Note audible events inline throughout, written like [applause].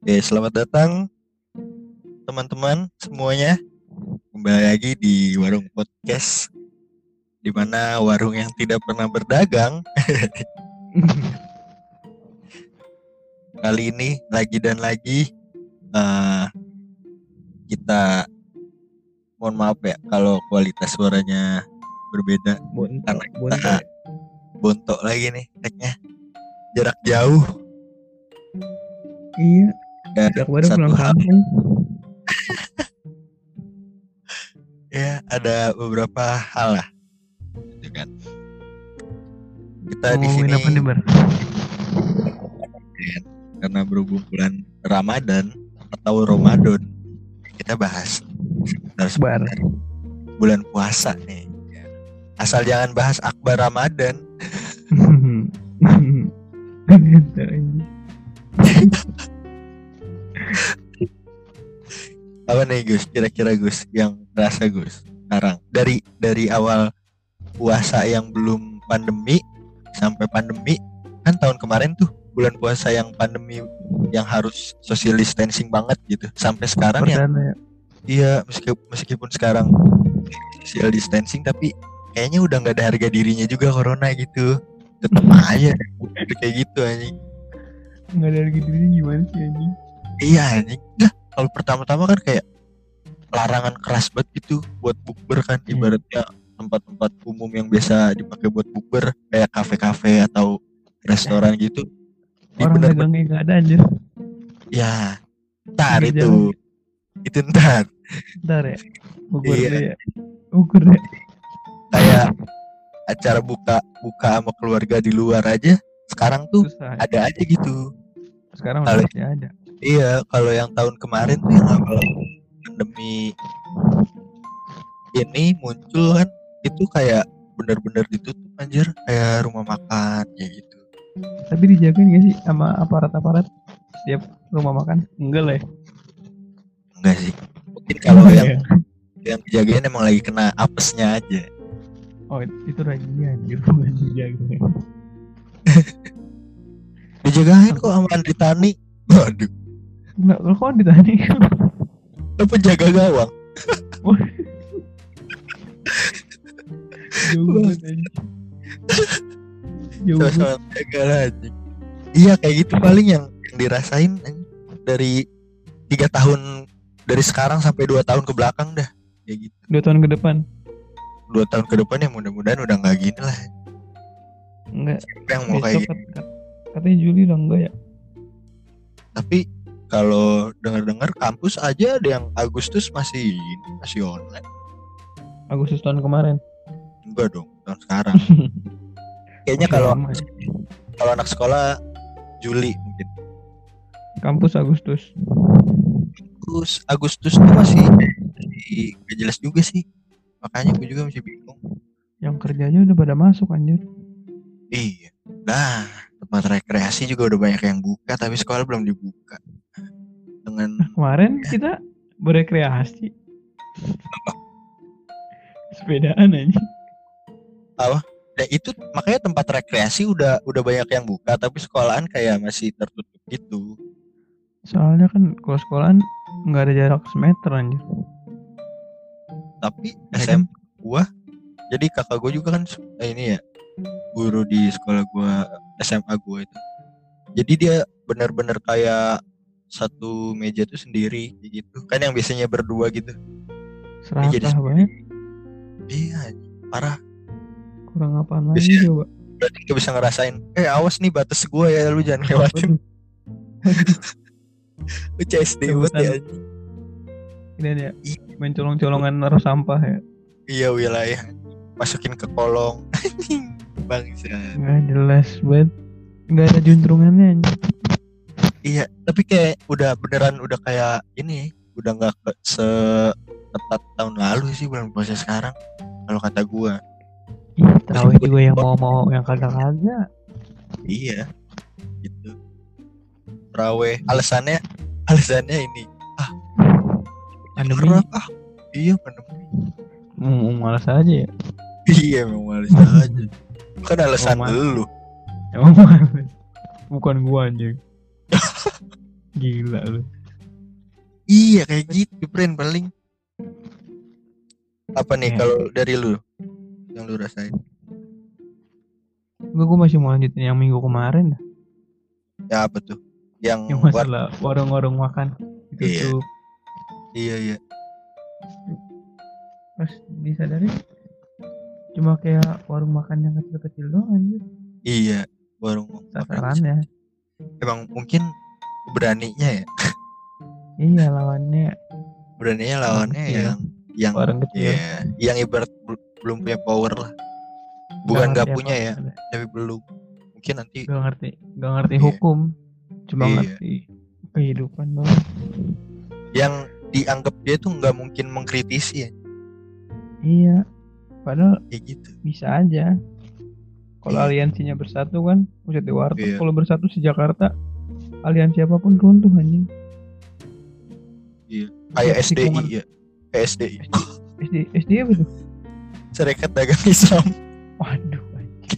Oke, selamat datang teman-teman semuanya. Kembali lagi di Warung Podcast di mana warung yang tidak pernah berdagang. [laughs] Kali ini lagi dan lagi eh, kita mohon maaf ya kalau kualitas suaranya berbeda Bonto, karena kita bontok lagi nih tagnya jarak jauh Iya, sejak baru satu hal ya ada beberapa hal lah. Gitu kan. Kita di Ngomongin sini Bar? karena berhubung bulan Ramadan atau Ramadan kita bahas sebentar sebentar. Bulan puasa nih asal jangan bahas akbar Ramadan [laughs] [laughs] apa nih Gus? Kira-kira Gus yang rasa Gus sekarang? Dari dari awal puasa yang belum pandemi sampai pandemi kan tahun kemarin tuh bulan puasa yang pandemi yang harus social distancing banget gitu. Sampai sekarang ya? Perdana ya. iya meskipun meskipun sekarang social distancing tapi kayaknya udah nggak ada harga dirinya juga corona gitu. Tetap [laughs] aja kayak gitu anjing. Nggak ada harga dirinya gimana sih anjing? iya anjing. Nggak, kalau pertama-tama kan kayak larangan keras banget gitu buat bukber kan Hmm. ibaratnya tempat-tempat umum yang biasa dipakai buat bukber kayak kafe-kafe atau restoran gitu Di Orang bener-bener- dagangnya nggak ada anjir. ya ntar itu itu ntar Bentar ya. Ukur Iya. ya. Ukur deh. kayak acara buka buka sama keluarga di luar aja sekarang tuh Susah. ada aja gitu Sekarang udah ada. Iya kalau yang tahun kemarin tuh yang awal pandemi ini muncul kan itu kayak bener-bener ditutup anjir kayak rumah makan kayak gitu Tapi dijagain nggak sih sama aparat-aparat setiap rumah makan? Enggak lah ya. enggak sih mungkin kalau Enggak yang ya? yang dijagain emang lagi kena apesnya aja Oh itu razia anjir [laughs] bukan dijaga. [laughs] dijagain kok sama Andri Tani waduh Enggak, lo kok ditanya? lo penjaga gawang Jauh banget. Jauh banget. [laughs] iya kayak gitu paling yang, yang dirasain dari tiga tahun dari sekarang sampai dua tahun ke belakang dah kayak gitu Dua tahun ke depan. dua tahun ke depan ya mudah-mudahan udah nggak gini lah Enggak. Siapa yang mau kayak Besok gitu kat- katanya Juli udah enggak ya? tapi kalau dengar-dengar kampus aja ada yang Agustus masih masih online Agustus tahun kemarin. enggak dong tahun sekarang [laughs] kayaknya Masih kalau lama ya. kalau anak sekolah Juli mungkin kampus Agustus. Agustus Agustus tuh masih masih nggak jelas juga sih makanya gue juga masih bingung Yang kerjanya udah pada masuk anjir. iya nah tempat rekreasi juga udah banyak yang buka tapi sekolah belum dibuka dengan [laughs] Kemarin kita berekreasi. Sepedaan anjing. ya itu makanya tempat rekreasi udah udah banyak yang buka tapi sekolahan kayak masih tertutup gitu Soalnya kan kalau sekolahan nggak ada jarak semeter anjir. tapi Ya SM gua jadi kakak gua juga kan eh, ini ya guru di sekolah gua SMA gua itu jadi dia benar-benar kayak satu meja tuh sendiri gitu kan yang biasanya berdua gitu Dia jadi banget. iya parah Kurang Bisa. lagi coba. berarti gak bisa ngerasain eh awas nih batas gua ya lu jangan lewatin [laughs] lu CSD banget ya. Ini ya. Main colong-colongan naruh sampah ya. iya wilayah masukin ke kolong [laughs] bangsa Nggak jelas banget. Nggak ada juntrungannya anjir. Iya, tapi kayak udah beneran udah kayak ini, udah nggak se ketat tahun lalu sih bulan puasa sekarang. Kalau kata gua, Ih, terawih juga yang mau-mau yang kagak-kagak. iya, gitu. Terawih, alasannya, alasannya ini, Pandemi. Jarak, ah, iya pandemi. Hmm, malas aja ya. Iya, memang males aja. Kan alasan Oh, ma- lu. Emang males. Bukan gua anjing. Gila lu. Iya kayak gitu, friend paling. Apa nih Ya. kalau dari lu yang lu rasain? Gue gue masih mau lanjutin yang minggu kemarin dah. Ya apa tuh? Yang, Yang masalah warung-warung makan Iya. ditutup. iya iya. Pas disadari cuma kayak warung makan yang kecil-kecil doang anjir. Iya, warung makan. Sasarannya. Emang mungkin beraninya ya. Iya lawannya Beraninya lawannya kecil. yang yang orang kecil. Iya, yang ibarat bel- belum punya power lah. Bukan nggak punya ya, apa-apa. tapi belum. Mungkin nanti Gak ngerti, gak ngerti Iya. hukum. Cuma Iya. ngerti kehidupan doang. yang dianggap dia tuh nggak mungkin mengkritisi ya, Iya. Padahal kayak gitu. bisa aja. Kalau Iya. aliansinya bersatu kan, Pusat di warteg. Iya. Kalau bersatu si Jakarta, aliansi apa pun runtuh anjing. Kayak Iya, SDI tikungan. ya. Kayak SDI. SD SD apa tuh? Serikat Dagang Islam. Waduh. anjing.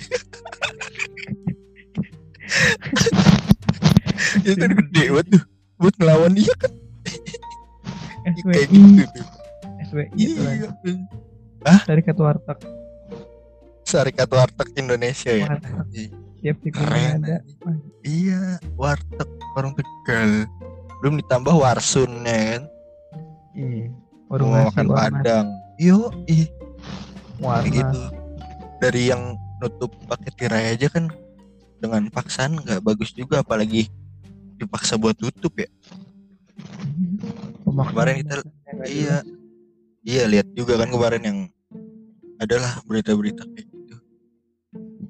[laughs] itu tuh gede banget tuh. Buat ngelawan dia kan kayak SWI, gitu tuh. SWI itu kan. Iya. Serikat Warteg. Serikat Warteg Indonesia ya. Warteg. Iya. Tiap tikungan Keren. ada. Iya, warteg warung Tegal. Belum ditambah warsunnya kan. Iya. Warung Mau makan warung Padang. Yo, ih, warna. gitu. Dari yang nutup pakai tirai aja kan dengan paksaan nggak bagus juga apalagi dipaksa buat tutup ya. Pemakaian Kemarin kita- Iya. Iya, lihat juga kan kemarin yang adalah berita-berita kayak.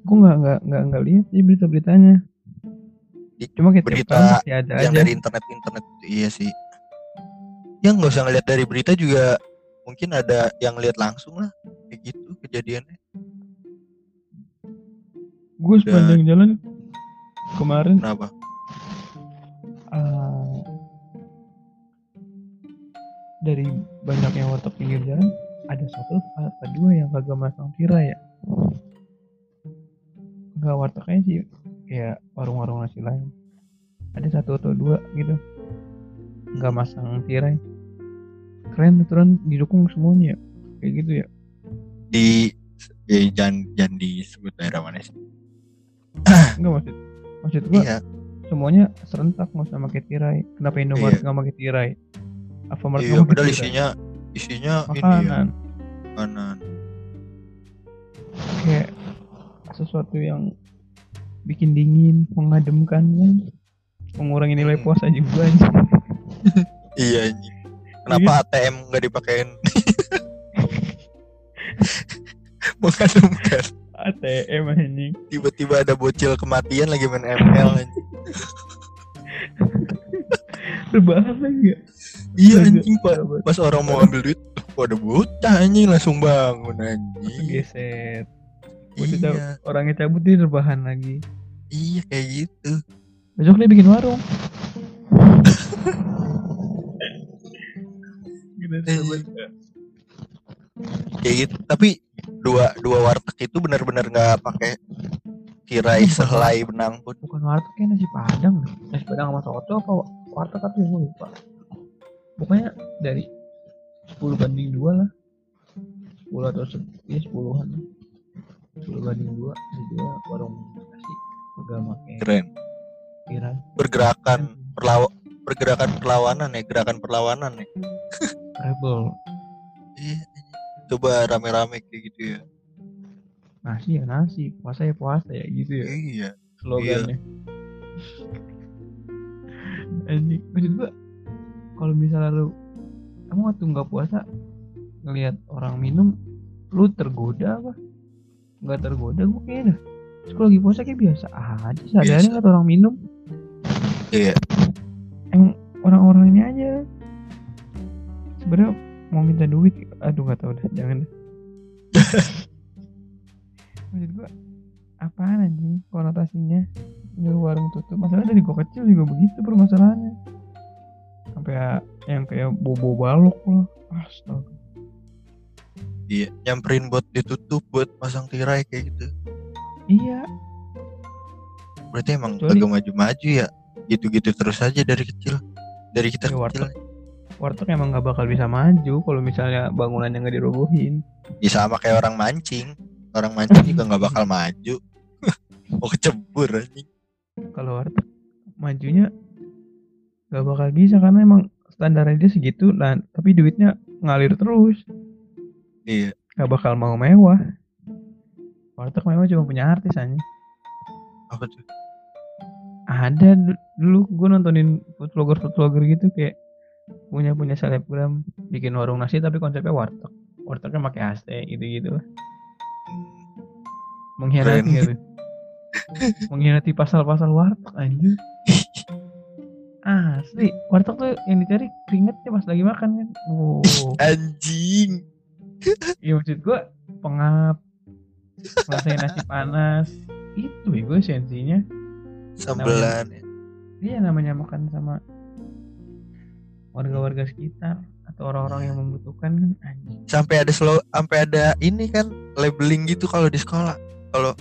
Gue nggak nggak nggak nggak lihat sih berita-beritanya. Di- Cuma kayak berita tahun pasti ada yang aja. dari internet-internet itu iya sih. Yang nggak usah ngeliat dari berita juga mungkin ada yang lihat langsung lah kayak gitu kejadiannya. Gue sepanjang jalan kemarin Kenapa? eh, dari banyaknya warteg pinggir jalan ada satu atau dua yang kagak masang tirai ya. Enggak wartegnya sih kayak warung-warung nasi lain. Ada satu atau dua gitu. Enggak masang tirai. Keren aturan didukung semuanya ya. Kayak gitu ya. Di ya jangan jangan disebut daerah mana sih? Enggak maksud maksud gua Iya, semuanya serentak nggak usah pakai tirai. Kenapa Indomaret nggak pakai tirai? Alfamart iya nggak padahal isinya isinya ini ya makanan makanan. kayak sesuatu yang bikin dingin, mengademkan kan, mengurangi nilai puasa juga aja. Iya anjing. Kenapa ATM nggak dipakein? [laughs] Mengandungkan ATM anjing. tiba-tiba ada bocil kematian lagi main ML anjing. Rebahan lagi ya. Iya anjing pak. Pas orang mau ambil duit, kok ada bocah anjing langsung bangun anjing. Geset. Udah Iya, orangnya cabut dia rebahan lagi. iya kayak gitu. Besok dia bikin warung. Gitu, sahabat. Kayak gitu. Tapi dua dua warteg itu benar-benar nggak pakai tirai sehelai benang pun. Bukan warteg kayak nasi padang. Nasi padang sama soto apa warteg apa gue lupa. Pokoknya dari 10 banding 2 lah. 10 atau se ya 10-an lah. 10 banding 2 dijual warung nasi udah pakai Keren. tirai. Pergerakan perlaw pergerakan perlawanan ya, gerakan perlawanan ya. [laughs] Rebel. Iya. Coba rame-rame kayak gitu ya. Nasi ya nasi, puasa ya puasa ya gitu ya Iya. slogannya. Anjing, maksud gua kalau misalnya lu kamu waktu nggak puasa ngelihat orang minum lu tergoda apa nggak tergoda gua kayaknya dah. Terus kalau lagi puasa kayak biasa aja sadar Biasa. nggak orang minum. Iya. emang orang-orang ini aja. Sebenarnya mau minta duit aduh nggak tahu dah jangan [laughs] maksud gua apaan anjing konotasinya? Nyuruh warung tutup. Masalah dari gua kecil juga begitu permasalahannya. Sampai yang kayak bobo balok lah. Astaga Iya, nyamperin buat ditutup buat pasang tirai kayak gitu. iya Berarti emang Kecuali- agak maju-maju ya. gitu-gitu terus aja dari kecil dari kita Ya, kecil warteg. Warteg emang nggak bakal bisa maju kalau misalnya bangunannya nggak dirobohin. ya sama kayak orang mancing orang mancing juga nggak bakal maju [laughs] mau kecebur anjing Kalau warteg majunya nggak bakal bisa karena emang standarnya dia segitu dan tapi duitnya ngalir terus. Iya Nggak bakal mau mewah. Warteg mewah cuma punya artis aja. apa tuh Ada du- dulu gue nontonin food vlogger food vlogger gitu kayak punya punya selebgram bikin warung nasi tapi konsepnya warteg. Wartegnya pakai AC gitu gitu. Mengkhianati gitu. Mengkhianati pasal-pasal warteg anjir. Asli, warteg tuh yang dicari keringetnya pas lagi makan kan. Oh, [laughs] anjing iya maksud gua pengap, ngerasain nasi panas. Itu ya gue esensinya. sambelan Iya namanya makan sama warga-warga sekitar atau orang-orang yang membutuhkan kan anjing. sampai ada slow sampai ada ini kan labeling gitu kalau di sekolah kalau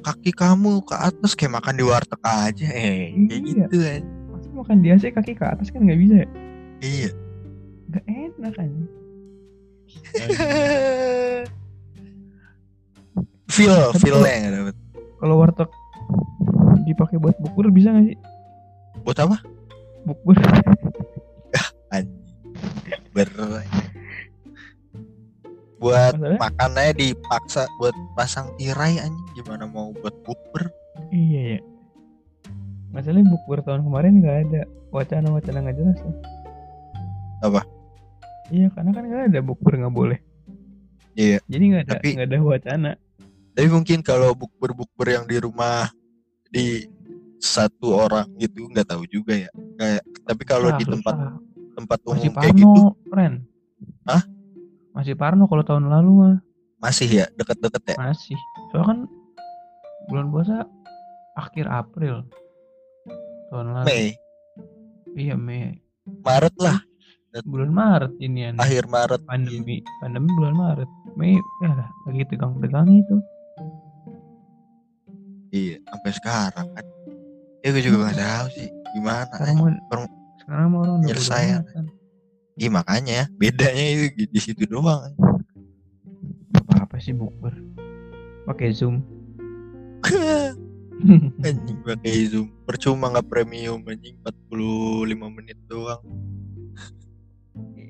kaki kamu ke atas kayak makan di warteg aja eh kayak Iya. gitu kan Masa makan di AC kaki ke atas kan nggak bisa ya? iya Gak enak kan. [laughs] feel feelnya nggak dapet Kalau warteg dipakai buat bukber bisa gak sih? buat apa Bukber. anjing ber buat makannya dipaksa buat pasang tirai anjing gimana mau buat bukber Iya ya. Masalahnya bukber tahun kemarin nggak ada wacana-wacana nggak jelas tuh. Apa? Iya karena kan nggak ada bukber nggak boleh. Iya. Jadi nggak ada Tapi- nggak ada wacana. tapi mungkin kalau bukber bukber yang di rumah di satu orang gitu nggak tahu juga ya kayak tapi kalau Susah, di tempat susah. tempat masih umum kayak gitu Parno, Ren. Hah? Masih Parno kalau tahun lalu mah masih ya deket-deket ya masih. Soalnya kan bulan puasa akhir April tahun lalu. Mei Iya Mei. Maret lah Bulan Maret ini akhir Maret pandemi pandemi bulan Maret. Mei ya lah, lagi tegang-tegang itu. Iya sampai sekarang kan ya gue juga nggak tahu sih gimana sekarang mau sekarang mau orang Nyelesain. amatan. iya makanya bedanya itu di, di situ doang apa apa sih bukber. Pakai zoom. [laughs] Anjing pakai zoom. Percuma nggak premium anjing 45 menit doang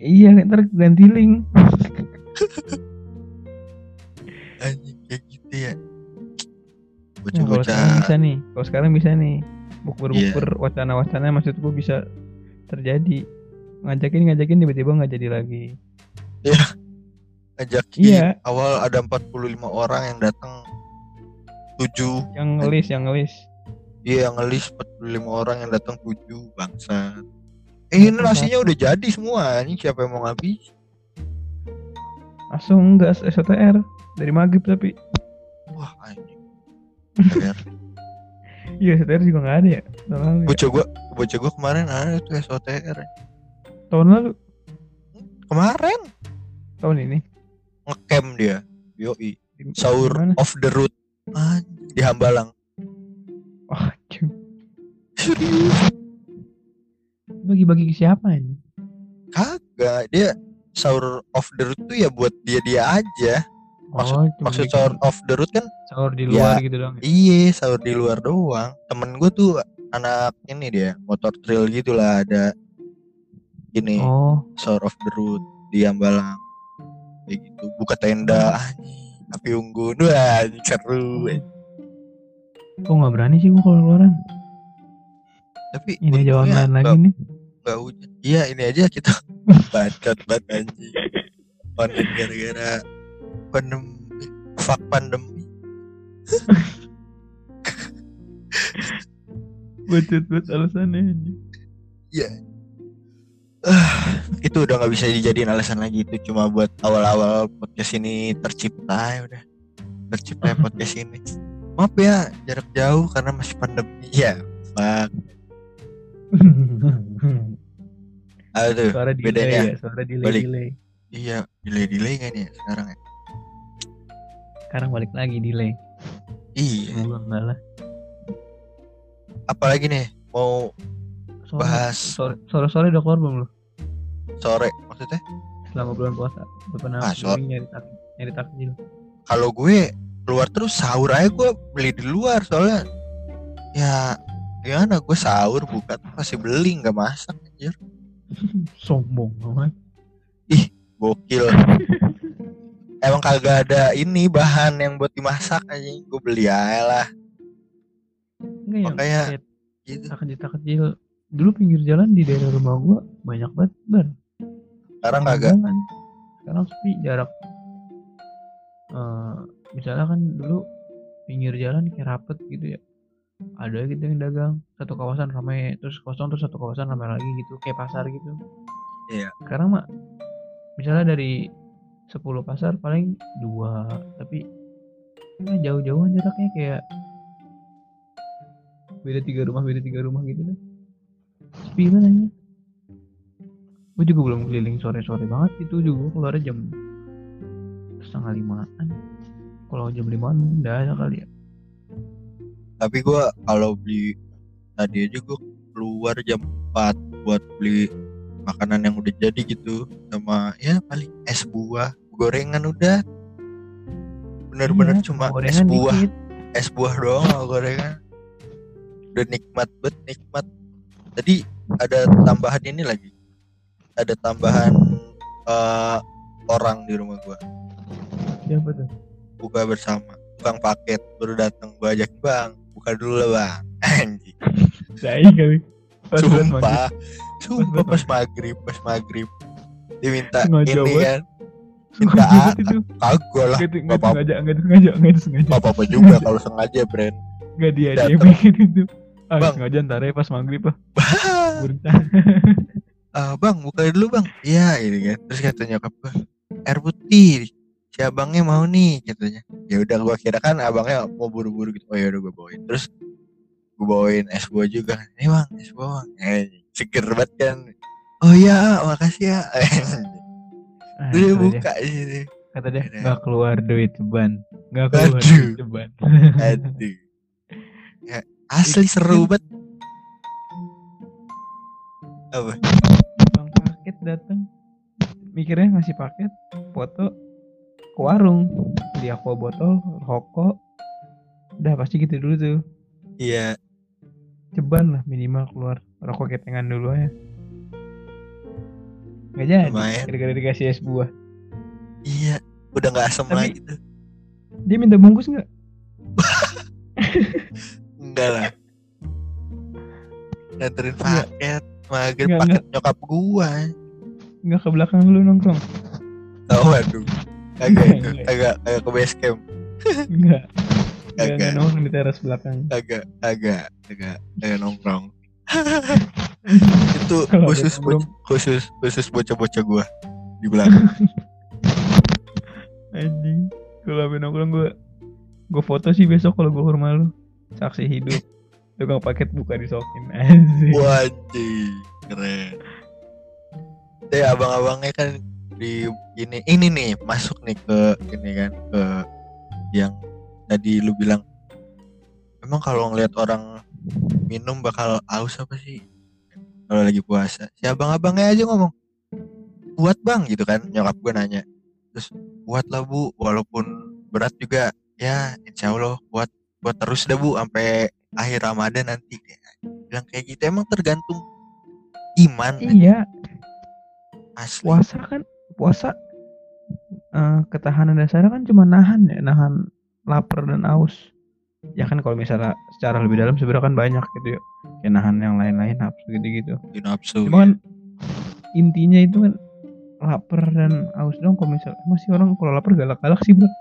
iya ntar ganti link. Anjing kayak gitu ya. Nah, kalau bocah-bocah. sekarang bisa nih kalau sekarang bisa nih. Bukber Iya. bukber wacana wacana maksudku bisa terjadi. Ngajakin ngajakin tiba-tiba nggak jadi lagi. Ngajakin. Iya. awal ada 45 orang yang datang. 7 yang ngelis yang ngelis. Iya yang ngelis 45 orang yang datang 7 bangsa ini Satu-satu. nasinya udah jadi semua ini siapa yang mau ngabis langsung enggak SOTR dari maghrib tapi. Wah anjing. [laughs] Iya SOTR juga nggak ada ya? Tahun lalu ya? bocah gua bocah gua kemarin ada tuh SOTR tahun lalu? Kemarin? Tahun ini? Ngecamp dia. Yoi. Sahur off the road. Anjing, di Hambalang. Wah, cuy. serius bagi-bagi ke siapa ini kagak dia sahur off the road tuh ya buat dia dia aja Maksud- oh, maksud sahur off the road kan sahur di Ya. luar gitu dong ya? Iya, sahur di luar doang. Temen gue tuh anak ini dia, motor trail gitu lah ada ini oh sahur off the road di Ambalang. Kayak gitu, buka tenda anjing, api unggun. Wah, seru. kok nggak berani sih gua kalau keluaran Tapi ini aja online lagi nih nggak hujan. Iya, ini aja kita [laughs] bacot banget anjing. Online gara-gara pandemi, fuck pandemi. [laughs] bacot buat alasannya anjing. itu udah nggak bisa dijadiin alasan lagi itu cuma buat awal-awal podcast ini tercipta ya udah tercipta [laughs] podcast ini maaf ya jarak jauh karena masih pandemi ya fuck aduh suara delay bedanya. ya suara delay Balik. delay. Iya delay delay kan ya sekarang ya? Sekarang balik lagi delay. Iya. Gua enggak lah. Apalagi nih mau sore bahas sore sore sore udah keluar belum lu? Sore maksudnya? Selama bulan puasa. Udah pernah Ah, so- keliling nyari tak nyari takjil kalau gue keluar terus sahur aja gue beli di luar soalnya. Ya gimana? Gue sahur buka tuh masih beli nggak masak anjir. [laughs] Sombong amat. Gokil. Emang kagak ada ini bahan yang buat dimasak aja gue beli aja lah. Enggak Makanya- kayak gitu. takjil dulu pinggir jalan di daerah rumah gua banyak banget bar. Sekarang kagak. sekarang sepi jarak. Eh, misalnya kan dulu pinggir jalan kayak rapet gitu ya ada gitu yang dagang satu kawasan ramai terus kosong terus satu kawasan ramai lagi gitu kayak pasar gitu. Iya. sekarang mah misalnya dari 10 pasar paling dua tapi ya jauh-jauhan jaraknya kayak beda tiga rumah beda tiga rumah gitu deh. Sepi banget aja gue juga belum keliling sore-sore banget itu juga keluarnya jam setengah limaan. Kalau jam limaan udah ada kali ya tapi gue kalau beli tadi aja gue keluar jam 4 buat beli makanan yang udah jadi gitu. Sama ya paling es buah gorengan udah. Bener-bener Iya, cuma es buah. dikit. es buah doang sama gorengan. Udah nikmat banget nikmat. Tadi ada tambahan ini lagi. Ada tambahan eh, orang di rumah gua. Siapa tuh? Buka bersama. Tukang paket baru datang gua ajak bang buka dulu lah bang. Anjing. Dai kali. Pas sumpah. Sumpah pas maghrib pas maghrib. Dia minta Sengaja ini kan minta A- kagak lah Nggak apa-apa. sengaja nggak sengaja nggak sengaja apa-apa juga kalau sengaja brand nggak dia dia bikin itu. Ah Bang. sengaja ntar ya pas maghrib ah berencana Ah, bang buka dulu bang. Iya ini kan. Terus kata nyokap gua air putih si abangnya mau nih katanya ya udah gua kira kan abangnya mau buru-buru gitu. Oh ya udah gua bawain. Terus gua bawain es buah juga ini bang es buah bang. Eh, seger banget kan. Oh iya makasih ya. Ah, [laughs] udah dia- buka sini kata dia nggak keluar duit ceban nggak keluar Aduh. duit ceban aduh. Ya, asli seru banget. Apa? Bang paket datang mikirnya ngasih paket foto ke warung beli aqua botol rokok. Udah pasti gitu dulu tuh. Iya. Ceban lah minimal keluar rokok ketengan dulu aja. Nggak jadi gara-gara dikasih es buah. Iya udah nggak Tapi- lagi tuh. dia minta bungkus nggak? [laughs] Enggak lah. Nganterin paket Enggak, paket nyokap gua. Nggak ke belakang lu nongkrong? Oh waduh kagak. [laughs] Itu Enggak. kagak kagak ke base camp. Nggak nggak Kagak. nongkrong di teras belakang. Kagak kagak kagak kagak nongkrong. [laughs] Itu khusus khusus khusus bocah-bocah gua di belakang. [laughs] Anjing kalau abis nongkrong gue gue foto sih besok kalau gue ke rumah lu. Saksi hidup. Tukang paket buka disokin anjing. Wajib keren. Deh abang-abangnya kan di ini ini nih masuk nih ke ini kan ke yang tadi lu bilang. Emang kalau ngelihat orang minum bakal aus apa sih? Kalau lagi puasa. Si abang-abangnya aja ngomong buat bang gitu kan nyokap gue nanya. Terus buat lah bu walaupun berat juga. Ya insya Allah buat buat terus dah bu sampai akhir Ramadan nanti. Dia bilang kayak gitu emang tergantung iman. Iya. Asli. Puasa kan puasa eh, ketahanan dasarnya kan cuma nahan ya nahan lapar dan aus ya kan kalau misalnya secara lebih dalam sebenarnya kan banyak gitu ya kayak nahan yang lain-lain nafsu gitu gitu di nafsu cuma kan intinya itu kan lapar dan aus dong kalau misalnya masih orang kalau lapar galak-galak sih buat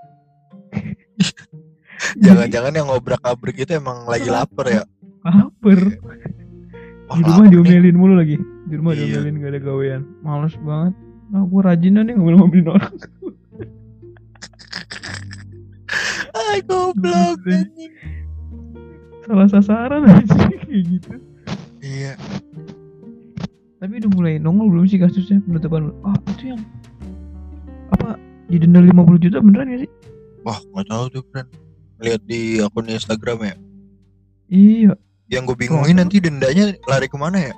[laughs] jangan-jangan yang ngobrak abrik itu emang lagi lapar ya? Lapar. Oh, di rumah nih. diomelin mulu lagi. Di rumah Iya. diomelin gak ada gawean. Males banget nah gue rajinan nih ngambil ngambilin orang. Ay goblok anjing. salah sasaran aja kayak gitu. Iya. Tapi udah mulai nongol belum sih kasusnya penutupan? Ah itu yang apa didenda 50 juta beneran gak sih? Wah nggak tahu tuh friend Lihat di akun Instagram ya. Iya. Yang gue bingungin nanti dendanya lari ke mana ya?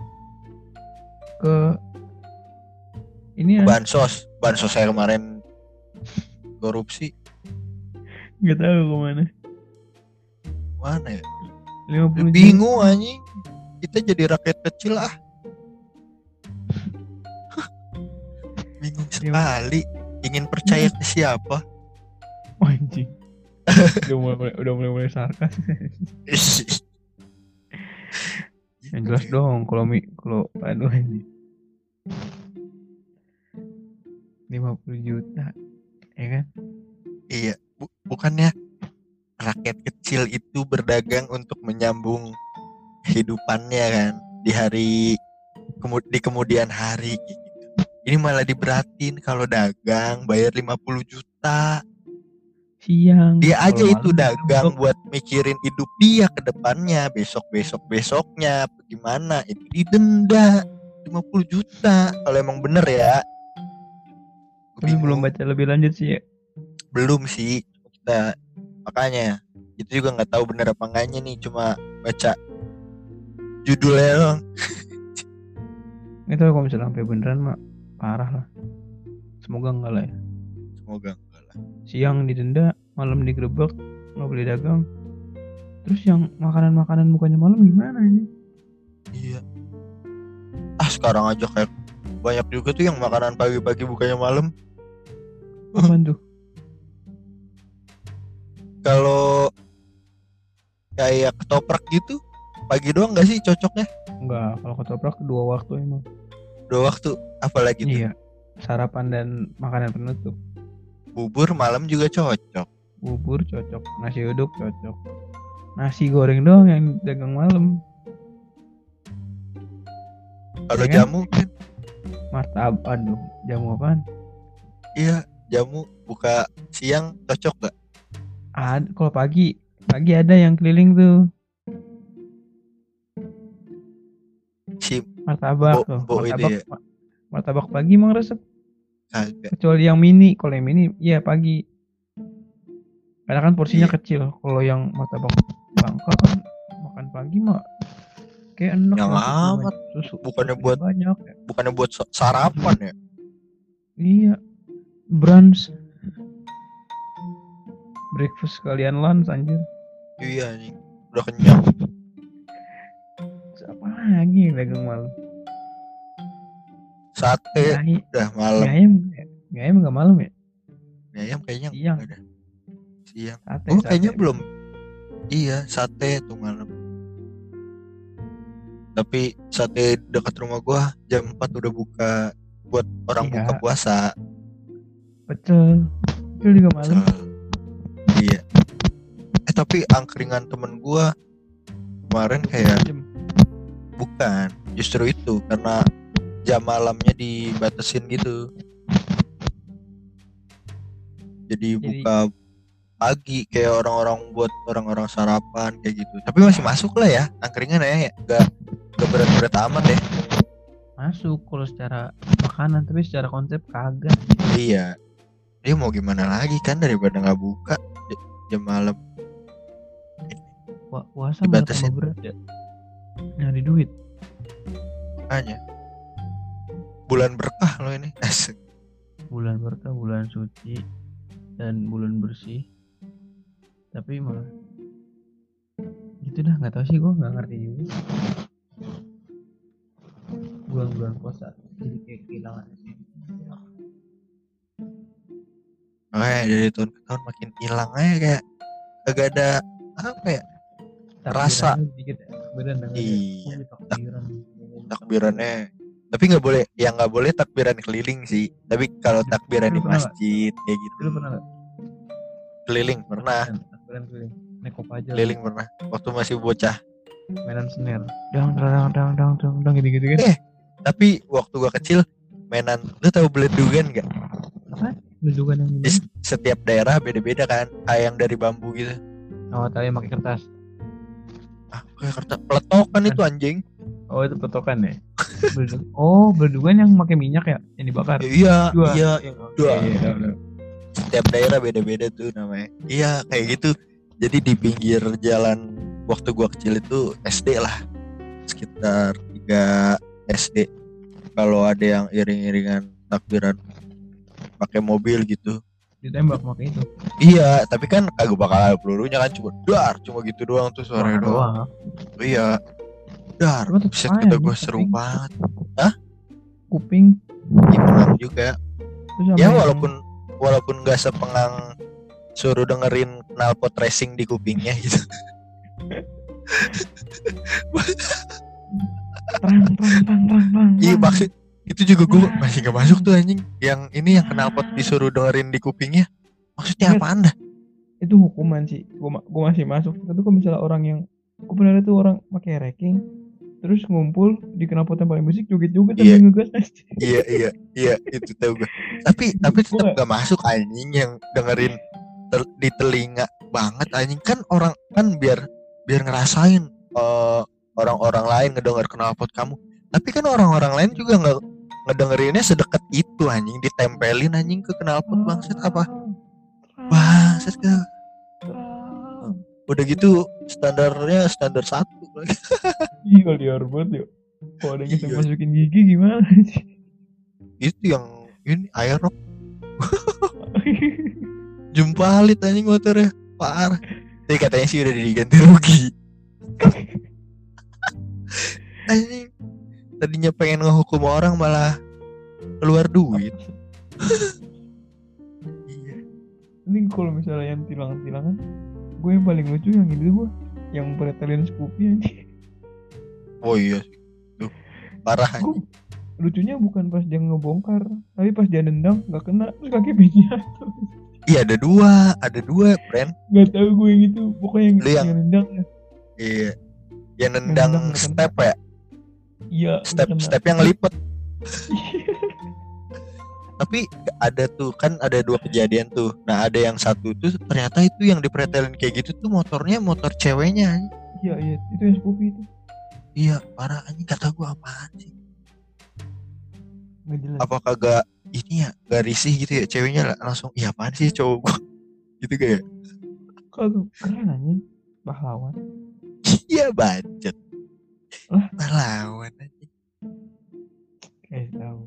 Ke ini ya. Bansos bansos saya kemarin. Korupsi. Nggak tahu ke mana. Mana ya? 50 juta. bingung anjing. Kita jadi rakyat kecil ah. Bingung sekali. Ingin percaya ke siapa? Oh, anjing. Udah mulai [laughs] udah mulai mulai sarkas yang jelas dong kalau mi kalau aduh anjing 50 juta ya kan? Iya bu- bukannya rakyat kecil itu berdagang untuk menyambung kehidupannya kan? Di hari kemu- di kemudian hari gitu. ini malah diberatin kalau dagang bayar 50 juta. Siang. Dia aja itu dagang duduk. buat mikirin hidup dia ke depannya. Besok besok besoknya gimana itu didenda 50 juta kalau emang bener ya tapi belum baca lebih lanjut sih ya. Belum sih. Kita makanya itu juga nggak tahu bener apa enggaknya nih cuma baca judulnya [laughs] nggak tahu kalau misalnya sampai beneran mah parah lah. Semoga enggak lah ya. Semoga enggak lah. Siang didenda malam digerebek nggak boleh dagang. Terus yang makanan-makanan bukannya malam gimana ini? Iya. Ah sekarang aja kayak banyak juga tuh yang makanan pagi-pagi bukannya malam apaan tuh? Kalau kayak ketoprak gitu pagi doang nggak sih cocoknya? Enggak kalau ketoprak dua waktu emang. Dua waktu apalagi tuh? Iya sarapan dan makanan penutup. Bubur malam juga cocok. Bubur cocok nasi uduk cocok. Nasi goreng doang yang dagang malam. Kalau Iya kan? jamu? Kan martabak aduh jamu apaan? Iya jamu buka siang cocok gak ada kalau pagi pagi ada yang keliling tuh. Si martabak Bo- tuh. Bo martabak ya? ma- martabak pagi emang resep. Kagak. Kecuali yang mini kalau yang mini iya pagi. Karena kan porsinya Iya. kecil kalau yang martabak bangka kan makan pagi mah kayak enak Yang ya, susu amat. susu. Bukannya susunya buat- banyak ya. bukannya buat sa- sarapan ya? Iya brunch. Breakfast kalian lunch anjir. Iya nih udah kenyang. Apa lagi dagang malam? Sate. Mie udah malam. Ayam mie ayam nggak malam ya? Ayam kayaknya Siang. nggak ada. Siang. Sate oh sate. kayaknya belum. Iya sate tuh malam. Tapi sate dekat rumah gua jam 4 udah buka buat orang Iya. buka puasa pecel pecel juga malam iya. Eh tapi angkringan temen gua kemarin kayak jam. Bukan justru itu karena jam malamnya dibatasin gitu. Jadi, Jadi- buka pagi kayak orang-orang buat orang-orang sarapan kayak gitu. Tapi masih masuk lah ya angkringan ya gak gak berat-berat amat ya. Masuk kalau secara makanan tapi secara konsep kagak. Iya dia mau gimana lagi kan daripada nggak buka? Jam malam. Pu- puasa Dibatasin. berat ya? Nyari duit. Makanya. Bulan berkah loh ini. [laughs] Asik. bulan berkah bulan suci dan bulan bersih. Tapi malah gitu dah nggak tahu sih gue nggak ngerti juga. Bulan-bulan puasa jadi kayak kehilangan esensi. makanya dari tahun ke tahun makin hilang aja kayak kagak ada apa ya Rasa. Takbirannya sedikit ya takbiran Iya, takbiran. Takbirannya. Tapi nggak boleh ya nggak boleh takbiran keliling sih. Tapi kalau takbiran di masjid kayak gitu. Lu pernah nggak? Keliling pernah. Takbiran takbiran keliling. Naik kopaja keliling pernah waktu masih bocah. Mainan snare. Dang dang dang dang dang dang gitu gitu kan? Eh. tapi waktu gua kecil mainan lu tahu beledugan nggak? Lu juga yang ini setiap daerah beda-beda kan kayak yang dari bambu gitu. Oh tadi pakai kertas. Ah kayak kertas. Peletokan itu anjing. Oh itu petokan ya? [laughs] Oh beledugan yang pakai minyak ya yang dibakar? Ya, iya Dua. iya yang dua. Iya, iya, tahu. setiap daerah beda-beda tuh namanya. Iya kayak gitu. Jadi di pinggir jalan waktu gua kecil itu SD lah. Sekitar 3 SD kalau ada yang iring-iringan takbiran pakai mobil gitu ditembak pakai itu. Iya tapi kan kagak bakal ada pelurunya kan cuma dar cuma gitu doang tuh suaranya Suara doang. doang. Iya. Dar set nih, gue seru kuping. banget. Kuping. Ya, pengang juga sama ya yang- walaupun walaupun gak sepengang suruh dengerin knalpot racing di kupingnya gitu. [laughs] Terang terang terang terang terang iya maksud itu juga gue masih gak masuk tuh anjing. Yang ini yang knalpot disuruh dengerin di kupingnya. Maksudnya Ingat. apaan dah? Itu hukuman sih. Gua, ma- gua masih masuk. Tapi kalau misalnya orang yang gua pernah tuh orang pakai racking terus ngumpul di knalpot yang paling musik joget-joget Iya. sambil ngegas iya iya iya itu tahu gue tapi tapi tetap gak masuk anjing yang dengerin tel- di telinga banget anjing. Kan orang kan biar biar ngerasain eh, orang-orang lain ngedenger knalpot kamu tapi kan orang-orang lain juga nggak ngedengerinnya sedekat itu anjing. Ditempelin anjing ke knalpot bangsat apa? Bangsat ke Terang. udah gitu standarnya standar satu. Lagi Iya liar banget yuk. Kalau ada yang Iya. masukin gigi gimana? Sih itu yang ini aerob jumpalit anjing motornya. Parah. Tapi katanya sih udah diganti rugi. [laughs] Anjing tadinya pengen ngehukum orang malah keluar duit. Iya. Ini kalau misalnya yang tilang-tilangan gue yang paling lucu yang ini gue yang pretelin Scoopy aja oh iya Duh, parah gue anjing. lucunya bukan pas dia ngebongkar tapi pas dia nendang nggak kena terus kaki pinya iya ada dua ada dua friend nggak tahu gue yang itu pokoknya yang, yang- yang nendang ya. Iya. Yang nendang nendang nggak kena. step ya iya step kena. step yang ngelipet [laughs] tapi ada tuh kan ada dua kejadian tuh. Nah ada yang satu tuh ternyata itu yang dipretelin kayak gitu tuh motornya motor ceweknya anjing. iya iya itu yang Scoopy itu. Iya parah anjing. Kata gua apaan sih? Apa kagak ini ya gak risih gitu ya ceweknya lah langsung iya apaan sih cowok gua? [laughs] Gitu kayak. Kalau keren aja pahlawan. Iya Lah? Pahlawan anjing kayak tahu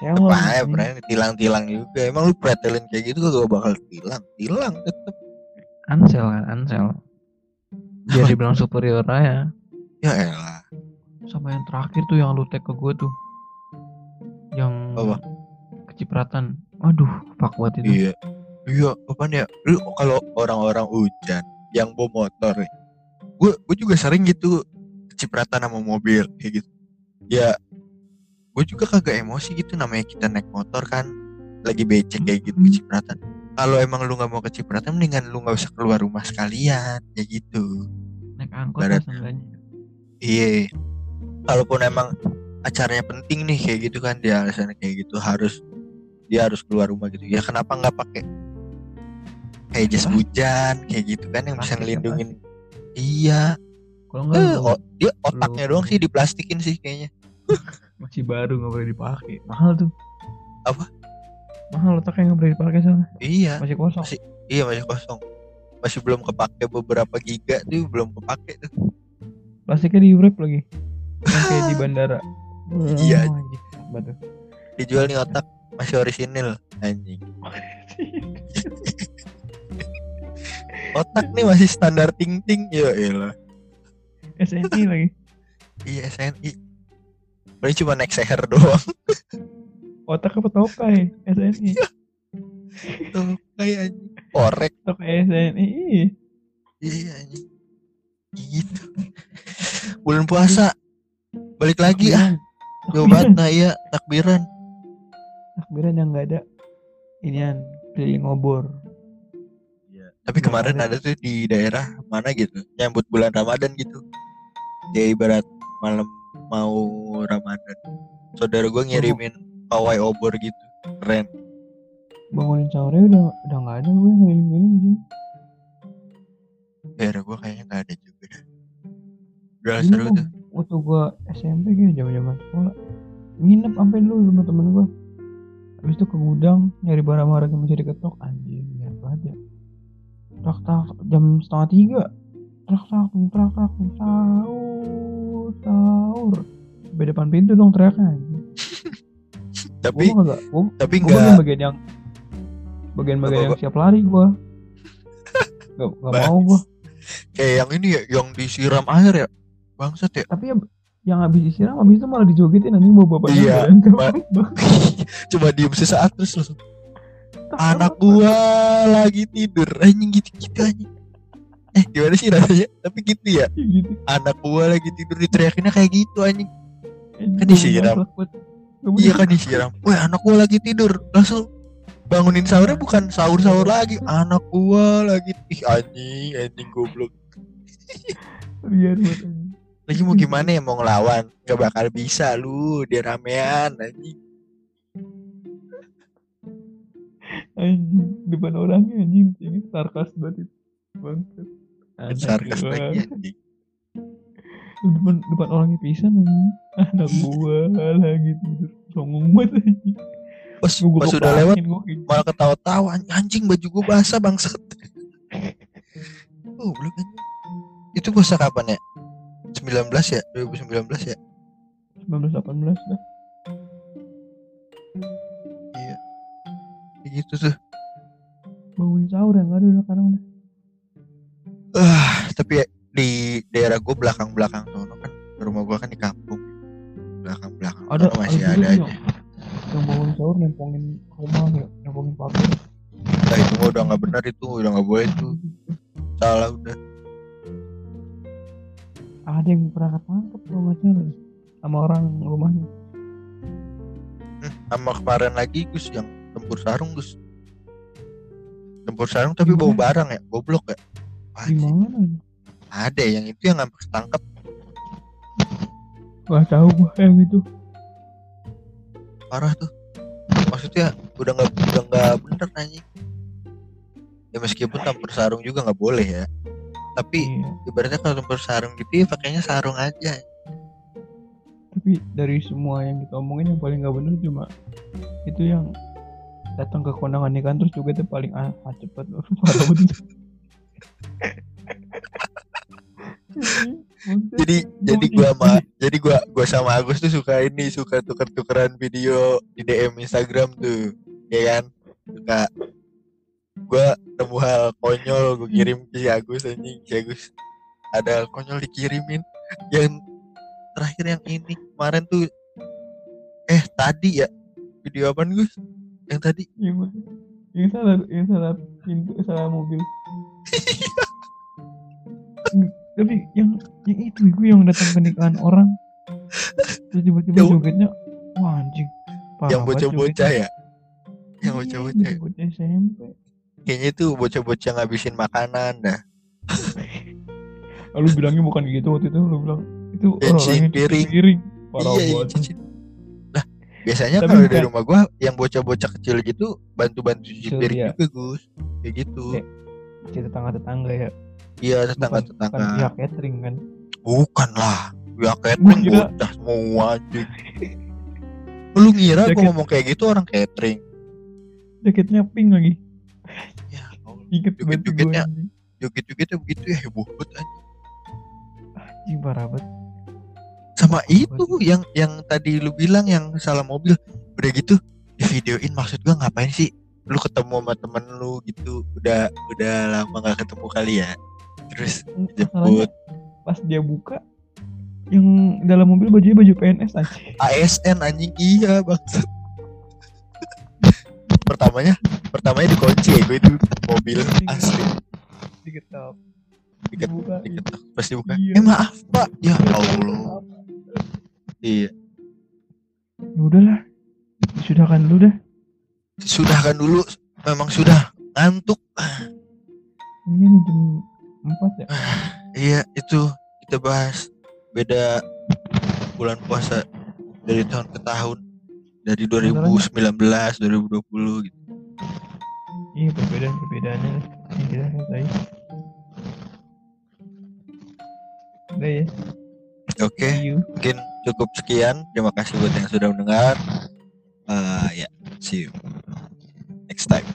ya apa mau ya berani tilang-tilang juga. Emang lu pretelin kayak gitu kagak bakal tilang. Tilang tetep. Ansel kan Ansel dia dibilang superior aja. Ya elah. Sama yang terakhir tuh yang lu tag ke gue tuh. Yang Apa? kecipratan. Aduh fuck buat itu. Iya. Iya, apaan ya? Lu kalau orang-orang hujan yang bawa motor. Gue gue juga sering gitu kecipratan sama mobil kayak gitu. Ya gue juga kagak emosi gitu namanya kita naik motor kan lagi becek kayak gitu Hmm. kecipratan. Kalau emang lu nggak mau kecipratan mendingan lu nggak usah keluar rumah sekalian kayak gitu. naik angkot Barat. Iya. Kalaupun emang acaranya penting nih kayak gitu kan dia alasannya kayak gitu harus dia harus keluar rumah gitu. Ya kenapa nggak pakai kayak jas hujan kayak gitu kan yang bisa ngelindungin. Iya. Kalau enggak Eh, oh, dia otaknya lu- doang sih diplastikin sih kayaknya. masih baru nggak boleh dipakai mahal tuh Apa? mahal otaknya nggak boleh dipakai soalnya Iya. masih kosong Masih- Iya masih kosong. Masih belum kepake beberapa giga tuh belum kepake tuh. plastiknya di wrap lagi yang kayak di [laughs] bandara Iya. Oh, anjing. Batu. Dijual nih otak masih orisinil anjing. [laughs] Otak nih masih standar ting ting ya elah. SNI lagi Iya SNI. Paling cuma naik seher doang. [laughs] otak apa tokai SNI Tuh kayak anjing. Korek. tokai SNI iya. Iya anjing. Gitu. Bulan puasa. Balik lagi ah. Takbiran. Banget nah iya takbiran. takbiran yang nggak ada inian keliling obor Tapi Nggak kemarin ada. ada tuh di daerah mana gitu nyambut bulan Ramadan gitu. Ya ibarat malam mau Ramadan. Saudara gue ngirimin pawai obor gitu. Keren. bangunin sahurnya udah udah nggak ada gue keliling-keliling sih Daerah gue kayaknya nggak ada juga dah. Udah Ini seru tuh. waktu gua SMP kayak zaman-zaman sekolah nginep sampai dulu sama temen gua habis itu ke gudang nyari barang-barang yang masih diketok anjing lihat banget ya tak tak jam setengah tiga trak trak trak trak sahur sahur sampai depan pintu dong teriaknya [laughs] Tapi gua gua, tapi gua enggak bagian bagian yang bagian-bagian yang Apa, siap lari gua. [laughs] Gak, gak mau gua. Kayak yang ini ya, yang disiram air ya. Bangsat ya. tapi ya, yang habis disiram habis itu malah dijogetin anjing bawa bapaknya Iya. [laughs] Coba diem sesaat terus langsung. Anak gua lagi tidur anjing gitu-gitu anjing. Eh gimana sih rasanya? Tapi gitu ya. Iya gitu Anak gua lagi tidur diteriakinnya kayak gitu anjing. Kan disiram. Iya kan disiram. Wah anak gua lagi tidur. Langsung bangunin sahurnya bukan sahur-sahur lagi. Anak gua lagi ih anjing, anjing goblok. Biar buat anjing. Lagi mau gimana ya mau ngelawan? Gak bakal bisa lu, dia ramean anjing. anjing depan orangnya anjing ini sarkas banget itu bangsat Anak Sarkas gua. lagi anjing. Lu depan depan orangnya pisan anak Iya. gua lagi tidur songong banget anjing Pas, Gua pas udah lewat gua gitu. malah ketawa-tawa "Anj- anjing baju gua basah bangsat. Oh, belum anjing. Itu puasa kapan ya? 19 ya? 2019 ya? 19 18 dah Iya. Gitu tuh. bangunin sahur yang ada udah sekarang udah Ah, tapi ya, di daerah gua belakang-belakang sono kan rumah gua kan di kampung. Belakang-belakang ada sono masih ada tuh aja. yang, bangunin sahur nempongin rumah ya nempongin pagar Nah, itu udah nggak benar itu, udah nggak boleh itu. Salah udah. ada yang pernah ketangkep kalau nggak salah sama orang rumahnya Hmm, sama kemarin lagi Gus yang tempur sarung Gus. Tempur sarung tapi bawa barang ya, goblok ya. Di Anjing. mana ya? Ada yang itu yang nggak ketangkep Gak tahu gua yang itu parah tuh. Maksudnya udah nggak udah nggak bener anjing. Ya meskipun tempur sarung juga nggak boleh ya. Tapi iya. ibaratnya kalau tempur sarung gitu ya pakainya sarung aja. tapi dari semua yang kita omongin yang paling nggak bener cuma itu yang datang ke kondangan nikahan terus juga itu paling ah, ah cepet [laughs] parah Jadi jadi gua sama jadi gua gua sama Agus tuh suka ini suka tuker-tukeran video di DM Instagram tuh. Ya kan? Suka. Gua nemu hal konyol gua kirim ke si Agus anjing. Si Agus ada hal konyol dikirimin. Yang terakhir yang ini kemarin tuh eh tadi ya video apa Gus? Yang tadi. Yang, salah yang salah pintu salah mobil tapi yang yang itu gue yang datang ke nikahan orang terus tiba-tiba Yang- jogetnya wah anjing parah yang bocah-bocah ya yang bocah-bocah ya. bocah SMP kayaknya itu bocah-bocah ngabisin makanan dah lalu bilangnya bukan gitu waktu itu lu bilang itu cuci piring. piring parah iya. Lah, biasanya Tapi kalau bukan- di rumah gua yang bocah-bocah kecil gitu bantu-bantu cuci piring iya. juga, Gus. Kayak gitu. Cerita tetangga-tetangga ya Iya, bukan, tetangga-tetangga. bukan pihak catering kan Bukan lah. Ya catering kira- bocah semua anjing. Lu ngira gua Jaket- ngomong kayak gitu orang catering? jaketnya pink lagi Ya, Allah. inget banget gue Joget-jogetnya. anjing joget-jogetnya begitu ya heboh banget anjing. Anjing, parah banget Sama itu yang yang tadi lu bilang yang salah mobil. Udah gitu di videoin maksud gua ngapain sih? Lu ketemu sama temen lu gitu udah udah lama gak ketemu kali ya. Terus masalahnya jemput pas dia buka yang dalam mobil bajunya baju PNS aja ASN anjing. Iya bangsat. [laughs] pertamanya pertamanya dikunci ya gue itu mobil asli. Diketap Diket- dibuka. diketok pas dibuka. Iya. eh maaf pak. Ya Allah. Iya. Ya udahlah disudahkan dulu dah sudah kan dulu memang sudah ngantuk. Ini nih jam 4 ya? Iya itu kita bahas beda bulan puasa dari tahun ke tahun dari 2019 2020 gitu. Iya perbedaan perbedaannya yang kita rasain udah ya? Oke mungkin cukup sekian. Terima kasih buat yang sudah mendengar. Eh ya see you next time.